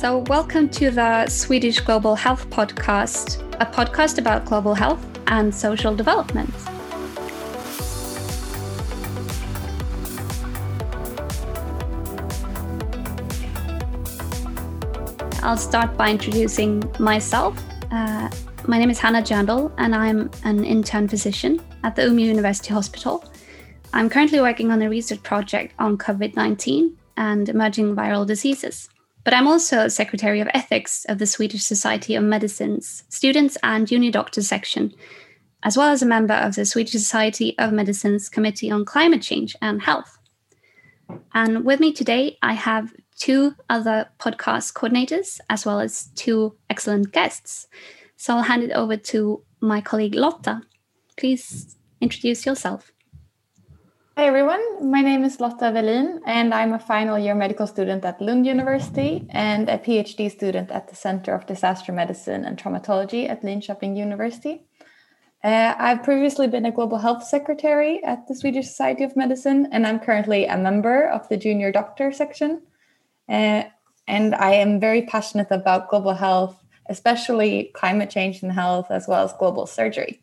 So, welcome to the Swedish Global Health Podcast, a podcast about global health and social development. I'll start by introducing myself. Uh, my name is Hannah Jandal, and I'm an intern physician at the Umeå University Hospital. I'm currently working on a research project on COVID 19 and emerging viral diseases. But I'm also Secretary of Ethics of the Swedish Society of Medicine's Students and Junior Doctors section, as well as a member of the Swedish Society of Medicine's Committee on Climate Change and Health. And with me today, I have two other podcast coordinators, as well as two excellent guests. So I'll hand it over to my colleague Lotta. Please introduce yourself. Hi everyone, my name is Lotta Velin and I'm a final year medical student at Lund University and a PhD student at the Center of Disaster Medicine and Traumatology at Linköping University. Uh, I've previously been a global health secretary at the Swedish Society of Medicine and I'm currently a member of the junior doctor section. Uh, and I am very passionate about global health, especially climate change and health, as well as global surgery.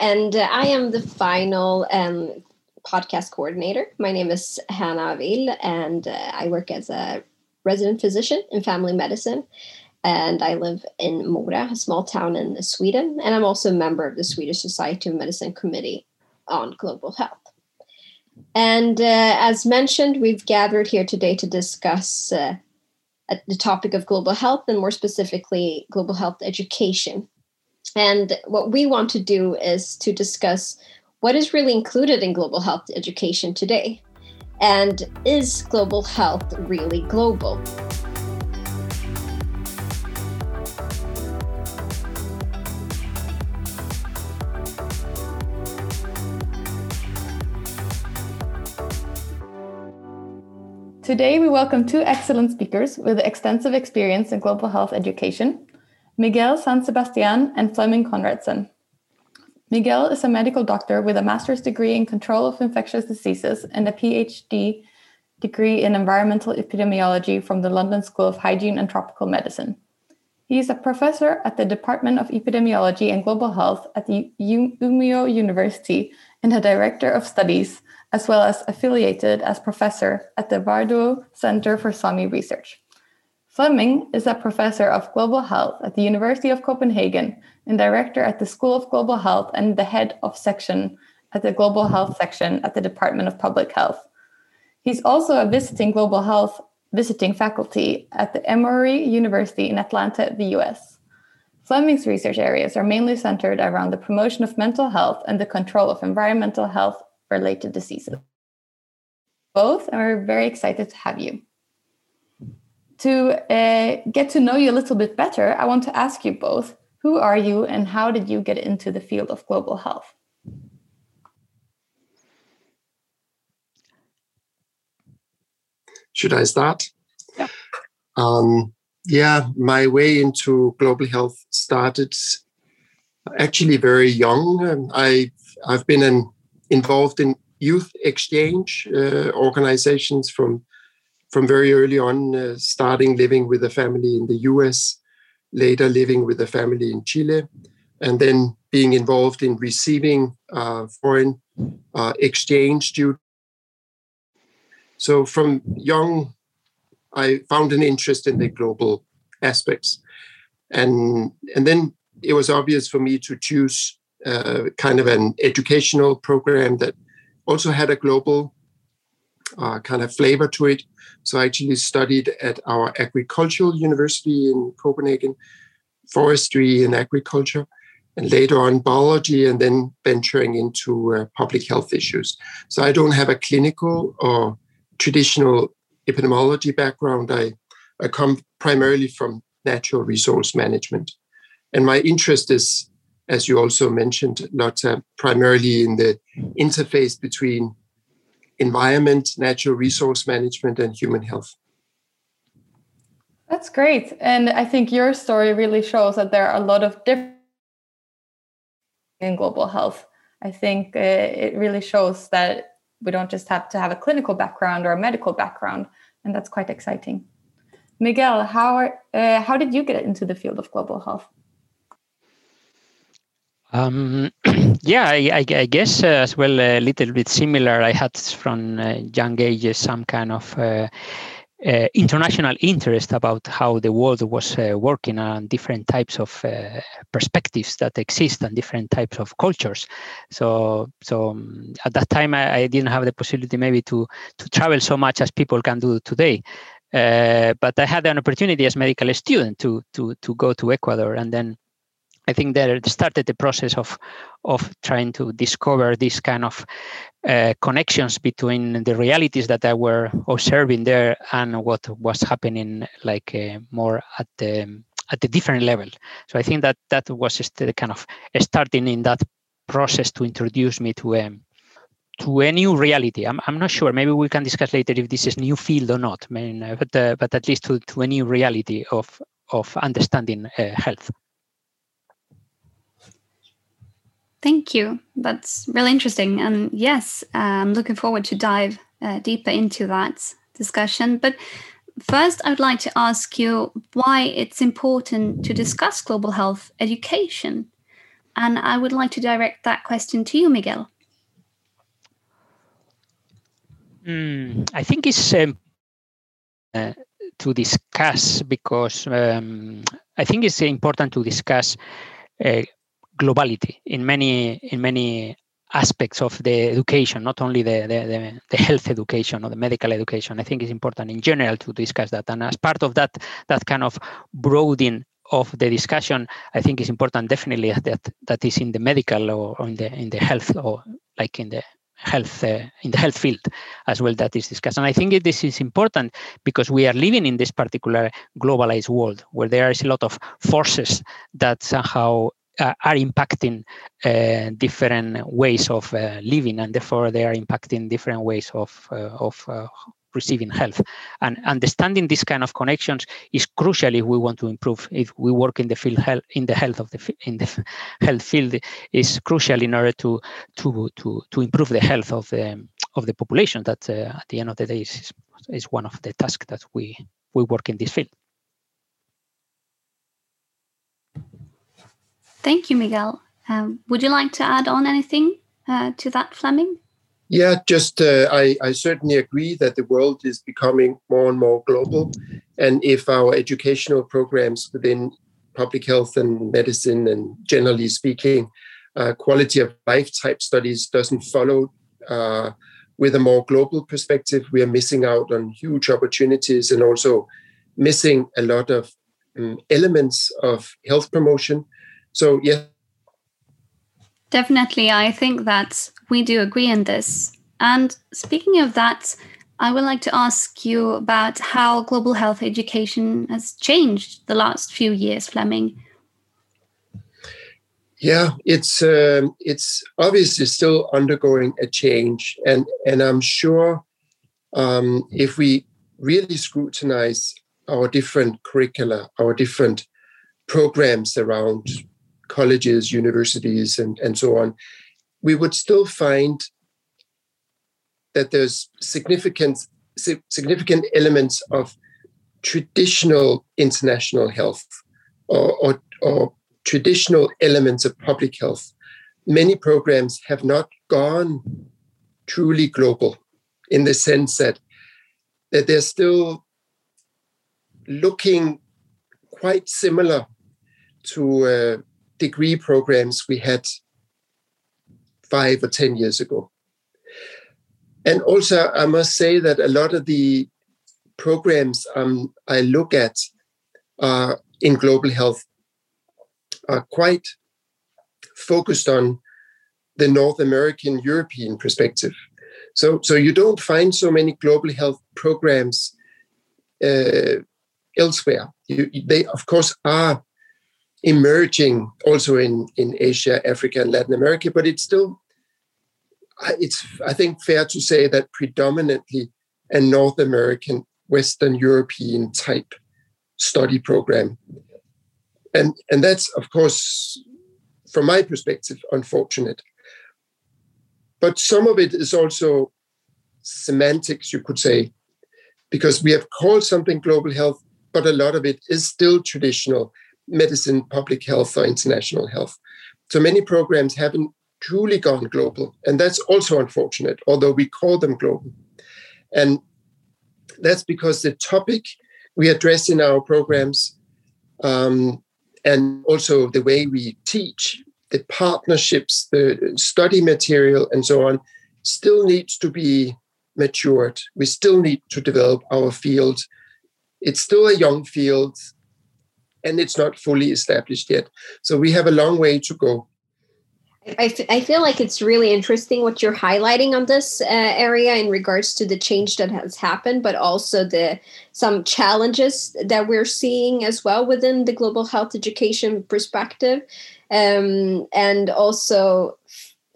And uh, I am the final um, podcast coordinator. My name is Hannah Avil, and uh, I work as a resident physician in family medicine. And I live in Mora, a small town in Sweden. And I'm also a member of the Swedish Society of Medicine Committee on Global Health. And uh, as mentioned, we've gathered here today to discuss uh, the topic of global health and more specifically, global health education. And what we want to do is to discuss what is really included in global health education today. And is global health really global? Today, we welcome two excellent speakers with extensive experience in global health education Miguel San Sebastian and Flemming Konradsen. Miguel is a medical doctor with a master's degree in control of infectious diseases and a PhD degree in environmental epidemiology from the London School of Hygiene and Tropical Medicine. He is a professor at the Department of Epidemiology and Global Health at the Umeå University and a director of studies as well as affiliated as professor at the Várdduo Center for Sami Research. Flemming is a professor of global health at the University of Copenhagen and director at the School of Global Health and the head of section at the Global Health section at the Department of Public Health. He's also a visiting global health visiting faculty at the Emory University in Atlanta, the US. Flemming's research areas are mainly centered around the promotion of mental health and the control of environmental health related diseases. Both, we're very excited to have you. To uh, get to know you a little bit better, I want to ask you both who are you and how did you get into the field of global health? Should I start? Yeah. Um, yeah, my way into global health started actually very young. Um, I I've been an involved in youth exchange uh, organizations from from very early on, uh, starting living with a family in the US, later living with a family in Chile, and then being involved in receiving uh, foreign uh, exchange students. So from young, I found an interest in the global aspects, and and then it was obvious for me to choose uh, kind of an educational program that also had a global uh, kind of flavor to it. So I actually studied at our agricultural university in Copenhagen, forestry and agriculture, and later on biology, and then venturing into uh, public health issues. So I don't have a clinical or traditional epidemiology background. I, I come primarily from natural resource management. And my interest is as you also mentioned, Lotta, primarily in the interface between environment, natural resource management, and human health. That's great. And I think your story really shows that there are a lot of different in global health. I think uh, it really shows that we don't just have to have a clinical background or a medical background, and that's quite exciting. Miguel, how are, uh, how did you get into the field of global health? Um, yeah, I, I, guess uh, as well a little bit similar. I had from uh, young ages some kind of uh, uh, international interest about how the world was uh, working and different types of uh, perspectives that exist and different types of cultures. So, so um, at that time, I, I, didn't have the possibility maybe to to travel so much as people can do today. Uh, but I had an opportunity as medical student to to to go to Ecuador and then I think that started the process of of trying to discover these kind of uh, connections between the realities that I were observing there and what was happening, like uh, more at the at the different level. So I think that that was just the kind of starting in that process to introduce me to a um, to a new reality. I'm, I'm not sure. Maybe we can discuss later if this is new field or not. I mean, uh, but uh, but at least to, to a new reality of of understanding uh, health. Thank you. That's really interesting. And yes, I'm looking forward to dive uh, deeper into that discussion. But first, I would like to ask you why it's important to discuss global health education. And I would like to direct that question to you, Miguel. Mm, I think it's um, uh, to discuss because um, I think it's important to discuss uh, globality in many in many aspects of the education, not only the, the, the, health education or the medical education. I think it's important in general to discuss that. And as part of that, that kind of broadening of the discussion, I think is important definitely that that is in the medical or, or in the in the health or like in the health uh, in the health field as well that is discussed and i think this is important because we are living in this particular globalized world where there is a lot of forces that somehow uh, are impacting uh, different ways of uh, living, and therefore they are impacting different ways of of receiving health. And understanding these kind of connections is crucial if we want to improve. If we work in the field health, in the health of the in the health field, is crucial in order to to to to improve the health of the of the population. That uh, at the end of the day is is one of the tasks that we we work in this field. Thank you, Miguel. Um, would you like to add on anything uh, to that, Flemming? Yeah, just uh, I, I certainly agree that the world is becoming more and more global. And if our educational programs within public health and medicine, and generally speaking, uh, quality of life type studies doesn't follow uh, with a more global perspective, we are missing out on huge opportunities and also missing a lot of um, elements of health promotion so, yeah. Definitely. I think that we do agree in this. And speaking of that, I would like to ask you about how global health education has changed the last few years, Flemming. Yeah, it's um, it's obviously still undergoing a change, and and I'm sure um, if we really scrutinize our different curricula, our different programs around colleges, universities, and, and so on, we would still find that there's significant significant elements of traditional international health or, or, or traditional elements of public health. Many programs have not gone truly global in the sense that, that they're still looking quite similar to uh, degree programs we had five or 10 years ago. And also, I must say that a lot of the programs um, I look at uh, in global health are quite focused on the North American European perspective. So, so you don't find so many global health programs uh, elsewhere. You, they, of course, are emerging also in, in Asia, Africa, and Latin America, but it's still, it's, I think, fair to say that predominantly a North American, Western European type study program. And, and that's, of course, from my perspective, unfortunate. But some of it is also semantics, you could say, because we have called something global health but a lot of it is still traditional medicine, public health, or international health. So many programs haven't truly gone global. And that's also unfortunate, although we call them global. And that's because the topic we address in our programs um, and also the way we teach, the partnerships, the study material, and so on, still needs to be matured. We still need to develop our field. It's still a young field and it's not fully established yet. So we have a long way to go. I, f- I feel like it's really interesting what you're highlighting on this uh, area in regards to the change that has happened, but also the some challenges that we're seeing as well within the global health education perspective, um, and also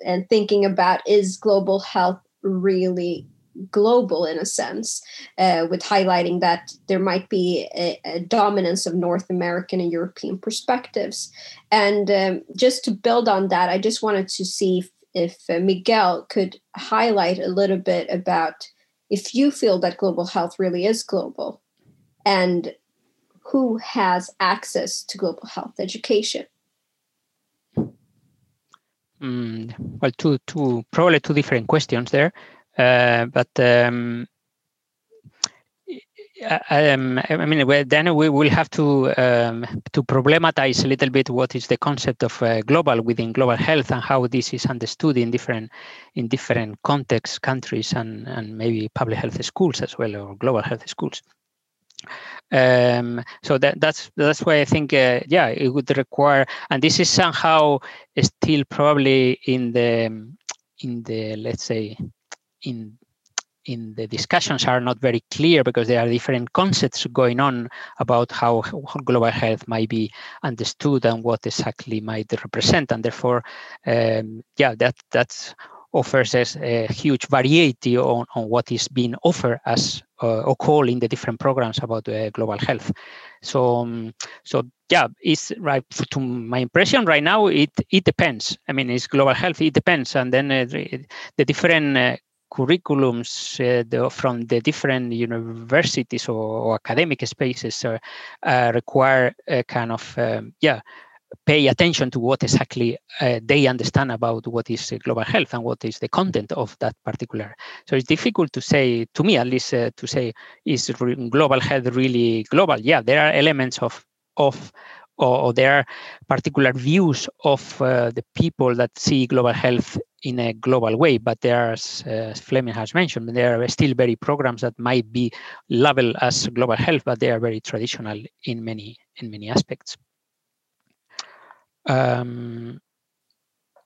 and thinking about is global health really global in a sense, uh, with highlighting that there might be a, a, dominance of North American and European perspectives. And um, just to build on that, I just wanted to see if, if uh, Miguel could highlight a little bit about if you feel that global health really is global and who has access to global health education. Mm, well, two, two, probably two different questions there. Uh, but um, I, um, I mean, then we will have to um, to problematize a little bit what is the concept of uh, global within global health and how this is understood in different in different contexts, countries, and and maybe public health schools as well or global health schools. Um, so that that's that's why I think uh, yeah it would require, and this is somehow still probably in the in the let's say in in the discussions are not very clear because there are different concepts going on about how global health might be understood and what exactly might represent. And therefore um, yeah that that's offers us a huge variety on, on what is being offered as uh, or called in the different programs about uh, global health. So um, so yeah it's right to my impression right now it it depends. I mean it's global health it depends. And then uh, the different uh, curriculums uh, the, from the different universities or, or academic spaces uh, uh, require a kind of um, yeah pay attention to what exactly uh, they understand about what is global health and what is the content of that particular. So it's difficult to say, to me at least, uh, to say is global health really global? Yeah, there are elements of of or, or there are particular views of uh, the people that see global health in a global way. But there are, as Flemming has mentioned, there are still very programs that might be labeled as global health, but they are very traditional in many in many aspects. Um,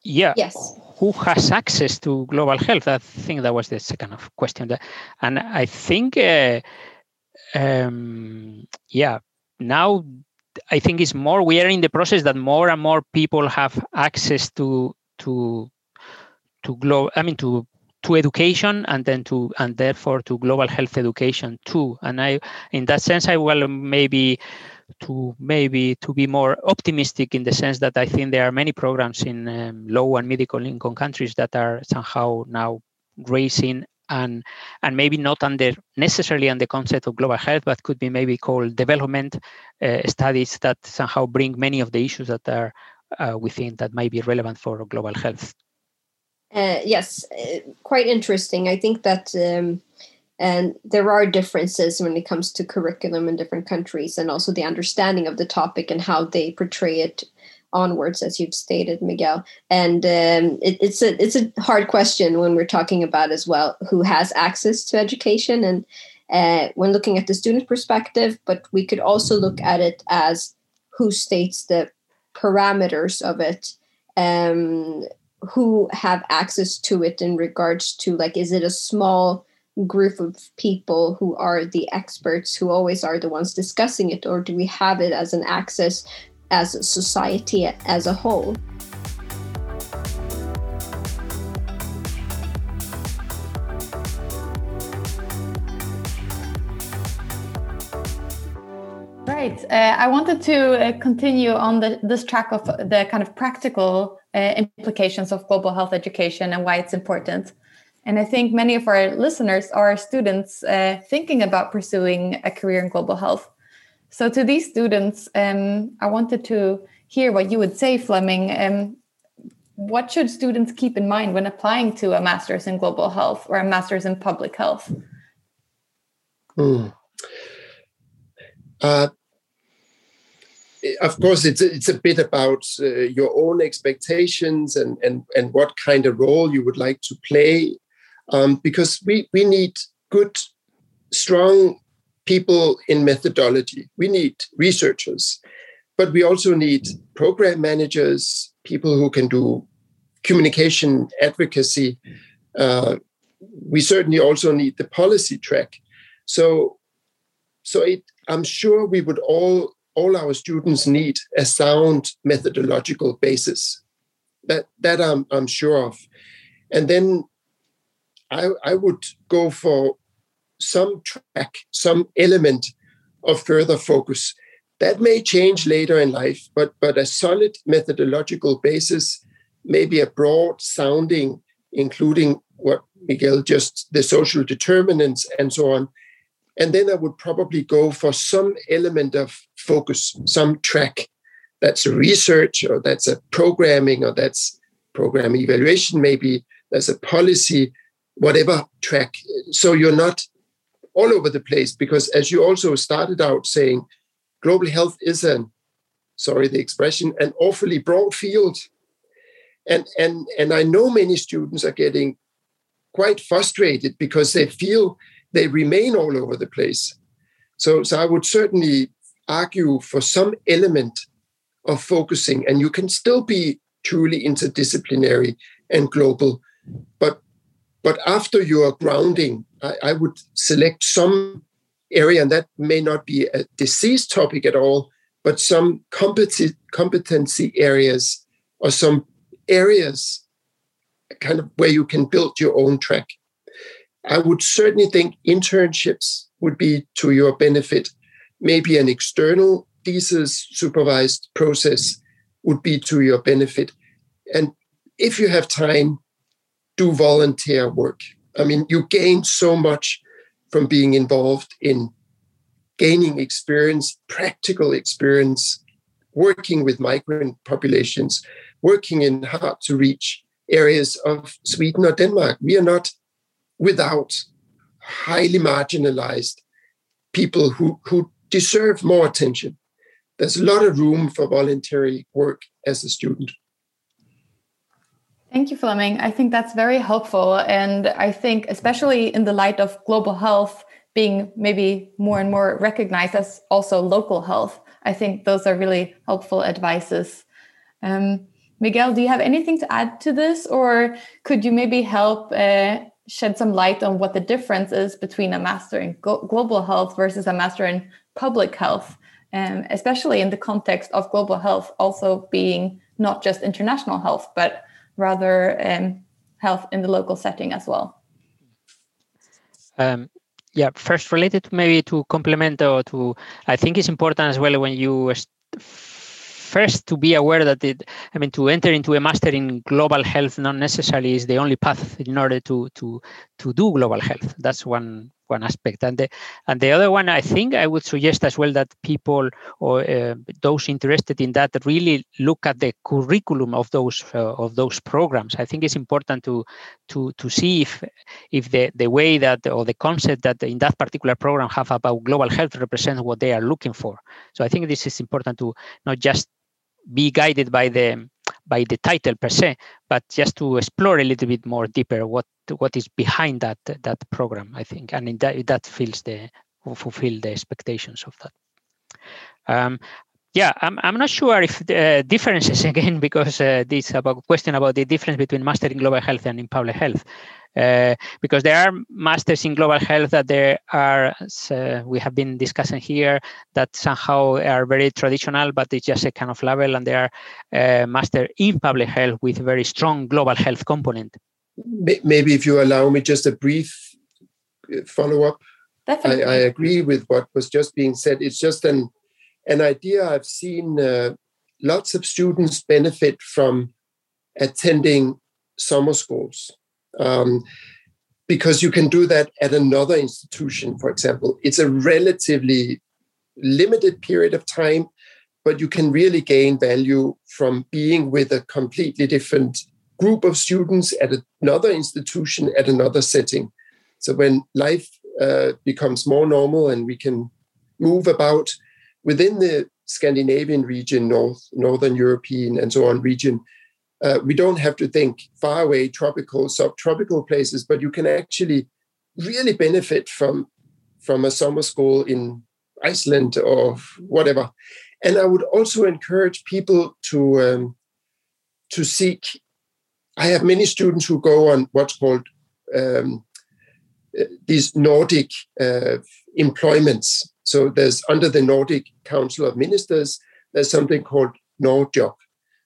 yeah. Yes. Who has access to global health? I think that was the second of question. And I think, uh, um, yeah, now I think it's more we are in the process that more and more people have access to to to global I mean to to education and then to and therefore to global health education too. And I in that sense I will maybe to maybe to be more optimistic in the sense that I think there are many programs in um, low and middle income countries that are somehow now raising and and maybe not under necessarily on the concept of global health, but could be maybe called development uh, studies that somehow bring many of the issues that are uh, within that might be relevant for global health. Uh, yes, uh, quite interesting. I think that. Um, and there are differences when it comes to curriculum in different countries and also the understanding of the topic and how they portray it onwards, as you've stated, Miguel. And um, it, it's a it's a hard question when we're talking about as well who has access to education and uh, when looking at the student perspective. But we could also look at it as who states the parameters of it. Um, who have access to it in regards to like is it a small group of people who are the experts who always are the ones discussing it or do we have it as an access as a society as a whole. Right. Uh, I wanted to uh, continue on the, this track of the kind of practical uh, implications of global health education and why it's important. And I think many of our listeners are students uh, thinking about pursuing a career in global health. So, to these students, um, I wanted to hear what you would say, Flemming. Um, what should students keep in mind when applying to a master's in global health or a master's in public health? Hmm. Uh, of course, it's a, it's a bit about uh, your own expectations and, and, and what kind of role you would like to play, um, because we, we need good, strong people in methodology. We need researchers, but we also need program managers, people who can do communication advocacy. Uh, we certainly also need the policy track. So, so it, I'm sure we would all all our students need a sound methodological basis. That that I'm I'm sure of. And then I I would go for some track, some element of further focus. That may change later in life, but but a solid methodological basis, maybe a broad sounding, including what Miguel just the social determinants and so on. And then I would probably go for some element of focus, some track that's research or that's a programming or that's program evaluation, maybe there's a policy, whatever track. So you're not all over the place because as you also started out saying, global health is an, sorry the expression, an awfully broad field. And, and, and I know many students are getting quite frustrated because they feel they remain all over the place. So, so I would certainly argue for some element of focusing, and you can still be truly interdisciplinary and global. But but after your grounding, I, I would select some area, and that may not be a disease topic at all, but some competency competency areas or some areas kind of where you can build your own track. I would certainly think internships would be to your benefit. Maybe an external thesis supervised process would be to your benefit. And if you have time, do volunteer work. I mean, you gain so much from being involved in gaining experience, practical experience, working with migrant populations, working in hard to reach areas of Sweden or Denmark. We are not without highly marginalized people who, who deserve more attention. There's a lot of room for voluntary work as a student. Thank you, Flemming. I think that's very helpful. And I think, especially in the light of global health being maybe more and more recognized as also local health, I think those are really helpful advices. Um, Miguel, do you have anything to add to this, or could you maybe help uh, shed some light on what the difference is between a master in global health versus a master in public health, um, especially in the context of global health also being not just international health, but rather um, health in the local setting as well. Um, yeah, first related to maybe to complement or to, I think it's important as well when you first to be aware that it i mean to enter into a master in global health not necessarily is the only path in order to to to do global health. That's one one aspect. And the and the other one i think i would suggest as well that people or uh, those interested in that really look at the curriculum of those uh, of those programs. I think it's important to to to see if if the the way that or the concept that in that particular program have about global health represents what they are looking for. So i think this is important to not just be guided by the by the title per se, but just to explore a little bit more deeper what what is behind that that program. I think, and that that fills the fulfill the expectations of that. Um, yeah, I'm, I'm not sure if the uh, differences again because uh, this about question about the difference between mastering global health and in public health. Uh, because there are masters in global health that there are uh, we have been discussing here that somehow are very traditional but it's just a kind of level and there are uh, master in public health with very strong global health component maybe if you allow me just a brief uh, follow-up Definitely. I, I agree with what was just being said it's just an an idea i've seen uh, lots of students benefit from attending summer schools um, because you can do that at another institution, for example. It's a relatively limited period of time, but you can really gain value from being with a completely different group of students at another institution at another setting. So when life uh, becomes more normal and we can move about within the Scandinavian region, North, Northern European, and so on region, uh, we don't have to think far away tropical, subtropical places, but you can actually really benefit from from a summer school in Iceland or whatever. And I would also encourage people to um, to seek. I have many students who go on what's called um, these Nordic uh, employments. So there's under the Nordic Council of Ministers, there's something called Nordjob.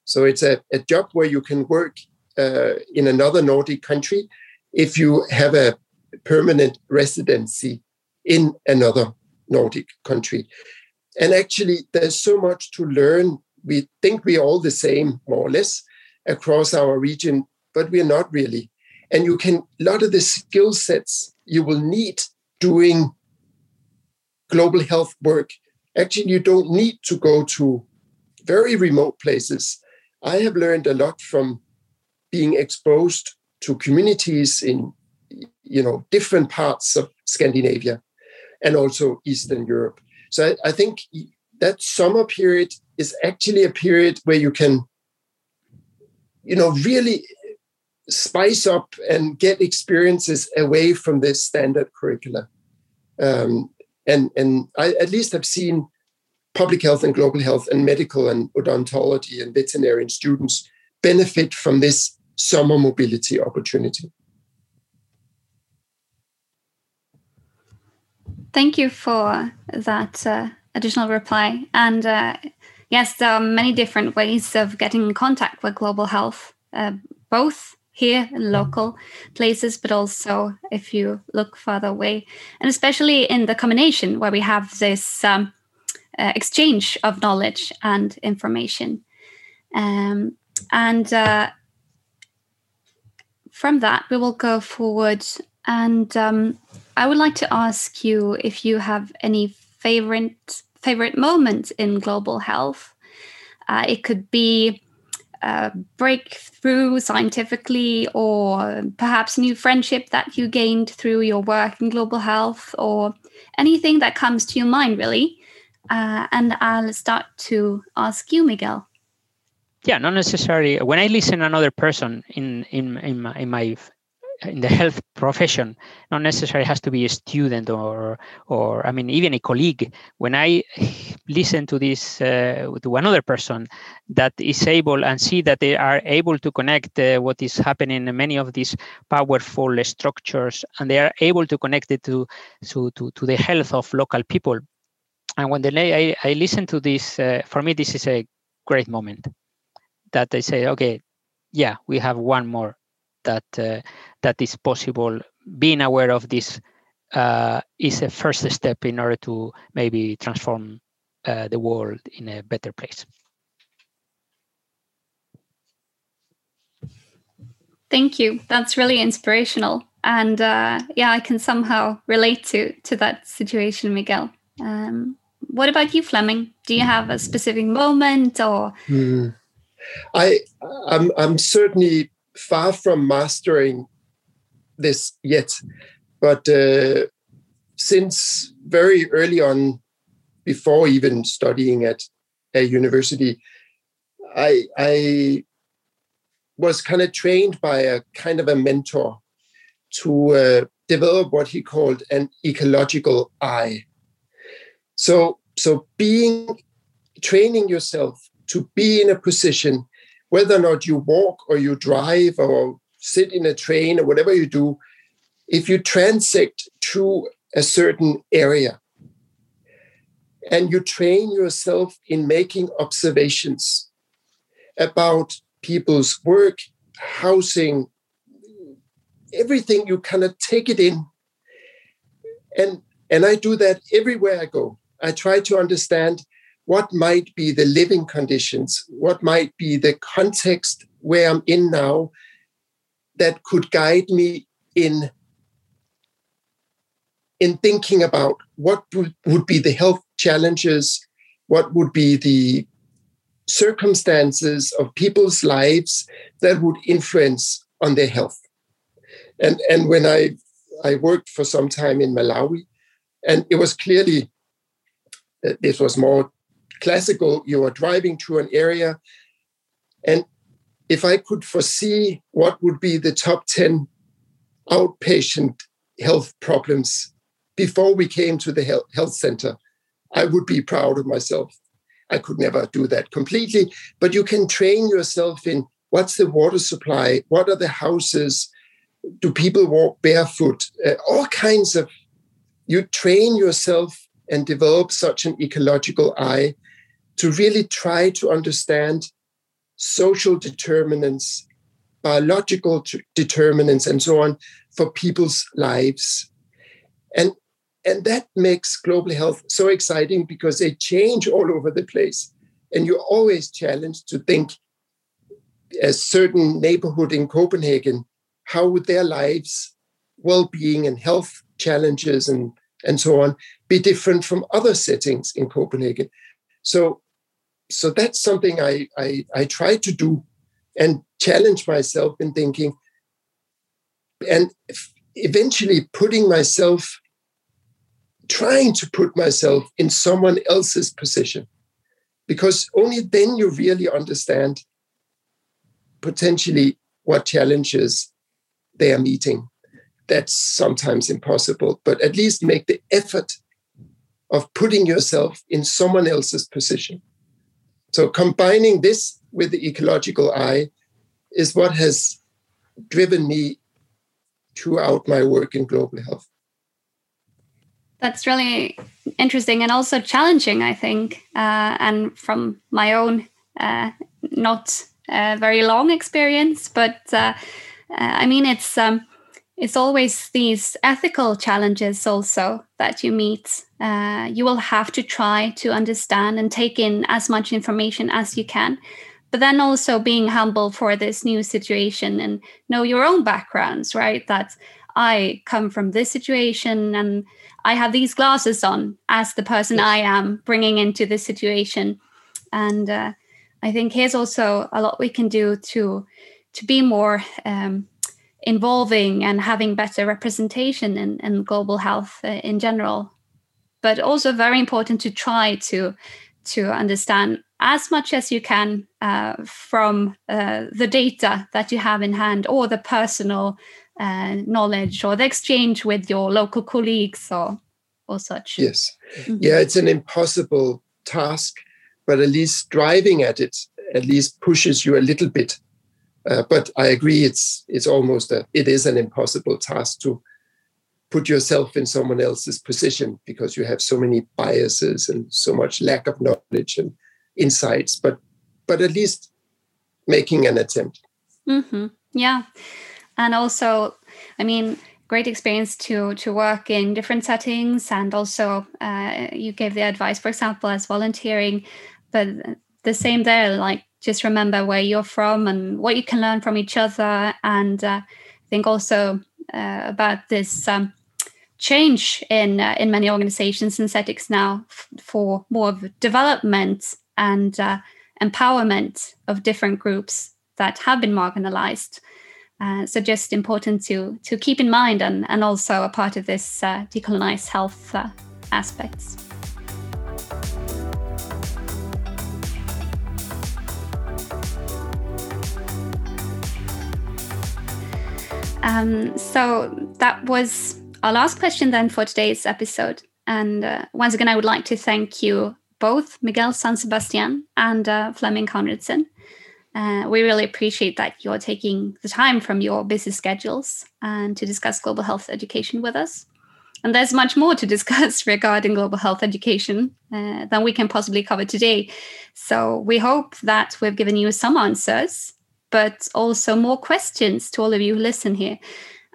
So it's a, a job where you can work uh, in another Nordic country if you have a permanent residency in another Nordic country. And actually, there's so much to learn. We think we're all the same, more or less, across our region, but we're not really. And you can, a lot of the skill sets you will need doing global health work, actually, you don't need to go to very remote places. I have learned a lot from being exposed to communities in you know different parts of Scandinavia and also Eastern Europe. So I, I think that summer period is actually a period where you can you know really spice up and get experiences away from this standard curricula. Um, and and I at least have seen public health and global health and medical and odontology and veterinarian students benefit from this summer mobility opportunity. Thank you for that uh, additional reply. And uh, yes, there are many different ways of getting in contact with global health, uh, both here in local places, but also if you look further away, and especially in the combination where we have this um, uh, exchange of knowledge and information. Um, and uh, from that, we will go forward. And um, I would like to ask you if you have any favorite favorite moments in global health. Uh, it could be breakthrough scientifically, or perhaps new friendship that you gained through your work in global health, or anything that comes to your mind, really. Uh, and I'll start to ask you, Miguel. Yeah, not necessarily. When I listen another person in in in my, in my in the health profession not necessarily has to be a student or or i mean even a colleague. When i listen to this uh, to another person that is able and see that they are able to connect uh, what is happening in many of these powerful structures and they are able to connect it to to to, to the health of local people. And when they, I, I listen to this uh, for me this is a great moment that they say okay yeah we have one more that uh, that is possible. Being aware of this uh, is a first step in order to maybe transform uh, the world in a better place. Thank you. That's really inspirational, and uh, yeah, I can somehow relate to to that situation, Miguel. Um, what about you, Flemming? Do you have a specific moment, or? Mm. I I'm I'm certainly far from mastering this yet, but uh, since very early on, before even studying at a university, I I was kind of trained by a kind of a mentor to uh, develop what he called an ecological eye. So so being training yourself to be in a position whether or not you walk or you drive or sit in a train or whatever you do, if you transect through a certain area and you train yourself in making observations about people's work, housing, everything, you kind of take it in. And, and I do that everywhere I go. I try to understand what might be the living conditions, what might be the context where I'm in now that could guide me in in thinking about what would, be the health challenges, what would be the circumstances of people's lives that would influence on their health. And, and when I, I worked for some time in Malawi, and it was clearly, uh, this was more classical. you are driving to an area, and if I could foresee what would be the top 10 outpatient health problems before we came to the health center, I would be proud of myself. I could never do that completely, but you can train yourself in what's the water supply, what are the houses, do people walk barefoot, uh, all kinds of. You train yourself and develop such an ecological eye to really try to understand social determinants, biological determinants, and so on for people's lives. And, and that makes global health so exciting because they change all over the place. And you're always challenged to think a certain neighborhood in Copenhagen, how would their lives, well-being and health challenges and, and so on be different from other settings in Copenhagen? So so that's something I, I, I try to do and challenge myself in thinking and eventually putting myself trying to put myself in someone else's position. Because only then you really understand potentially what challenges they are meeting. That's sometimes impossible but at least make the effort of putting yourself in someone else's position so combining this with the ecological eye is what has driven me throughout my work in global health. That's really interesting and also challenging, I think. Uh, and from my own uh, not uh, very long experience, but uh, uh, I mean, it's um, it's always these ethical challenges also that you meet. Uh, you will have to try to understand and take in as much information as you can, but then also being humble for this new situation and know your own backgrounds, right? That I come from this situation and I have these glasses on as the person I am bringing into this situation. And uh, I think here's also a lot we can do to to be more um, involving and having better representation in, in global health uh, in general but also very important to try to to understand as much as you can uh, from uh, the data that you have in hand or the personal uh, knowledge or the exchange with your local colleagues or or such. Yes. Mm-hmm. yeah it's an impossible task but at least driving at it at least pushes you a little bit. Uh, but I agree, it's it's almost a it is an impossible task to put yourself in someone else's position because you have so many biases and so much lack of knowledge and insights. But but at least making an attempt. Mm-hmm. Yeah, and also, I mean, great experience to to work in different settings, and also uh, you gave the advice, for example, as volunteering, but the same there, like just remember where you're from and what you can learn from each other. And uh, think also uh, about this um, change in uh, in many organizations and settings now f- for more of development and uh, empowerment of different groups that have been marginalized. Uh, so just important to to keep in mind and, and also a part of this uh, health aspects. Um, so that was our last question then for today's episode. And uh, once again, I would like to thank you both, Miguel San Sebastian and uh, Flemming Konradsen. Uh, we really appreciate that you're taking the time from your busy schedules and to discuss global health education with us. And there's much more to discuss regarding global health education uh, than we can possibly cover today. So we hope that we've given you some answers but also more questions to all of you who listen here.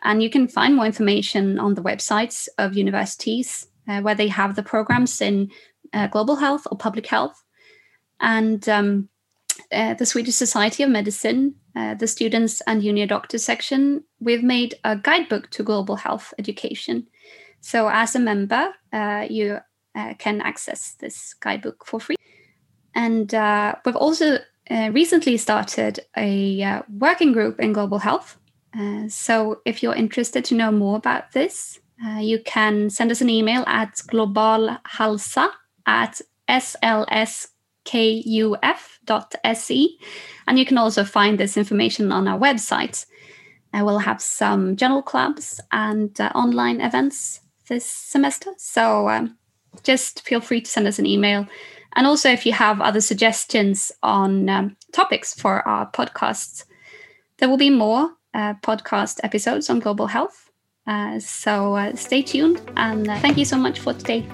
And you can find more information on the websites of universities uh, where they have the programs in uh, global health or public health. And um, uh, the Swedish Society of Medicine, uh, the students and junior doctor section, we've made a guidebook to global health education. So, as a member, uh, you uh, can access this guidebook for free. And we've also recently started a working group in global health. Uh, so, if you're interested to know more about this, you can send us an email at globalhalsa at slskuf.se. And you can also find this information on our website. I will have some journal clubs and uh, online events this semester. So um, just feel free to send us an email. And also, if you have other suggestions on um, topics for our podcasts, there will be more uh, podcast episodes on global health. Uh, so uh, stay tuned and uh, thank you so much for today.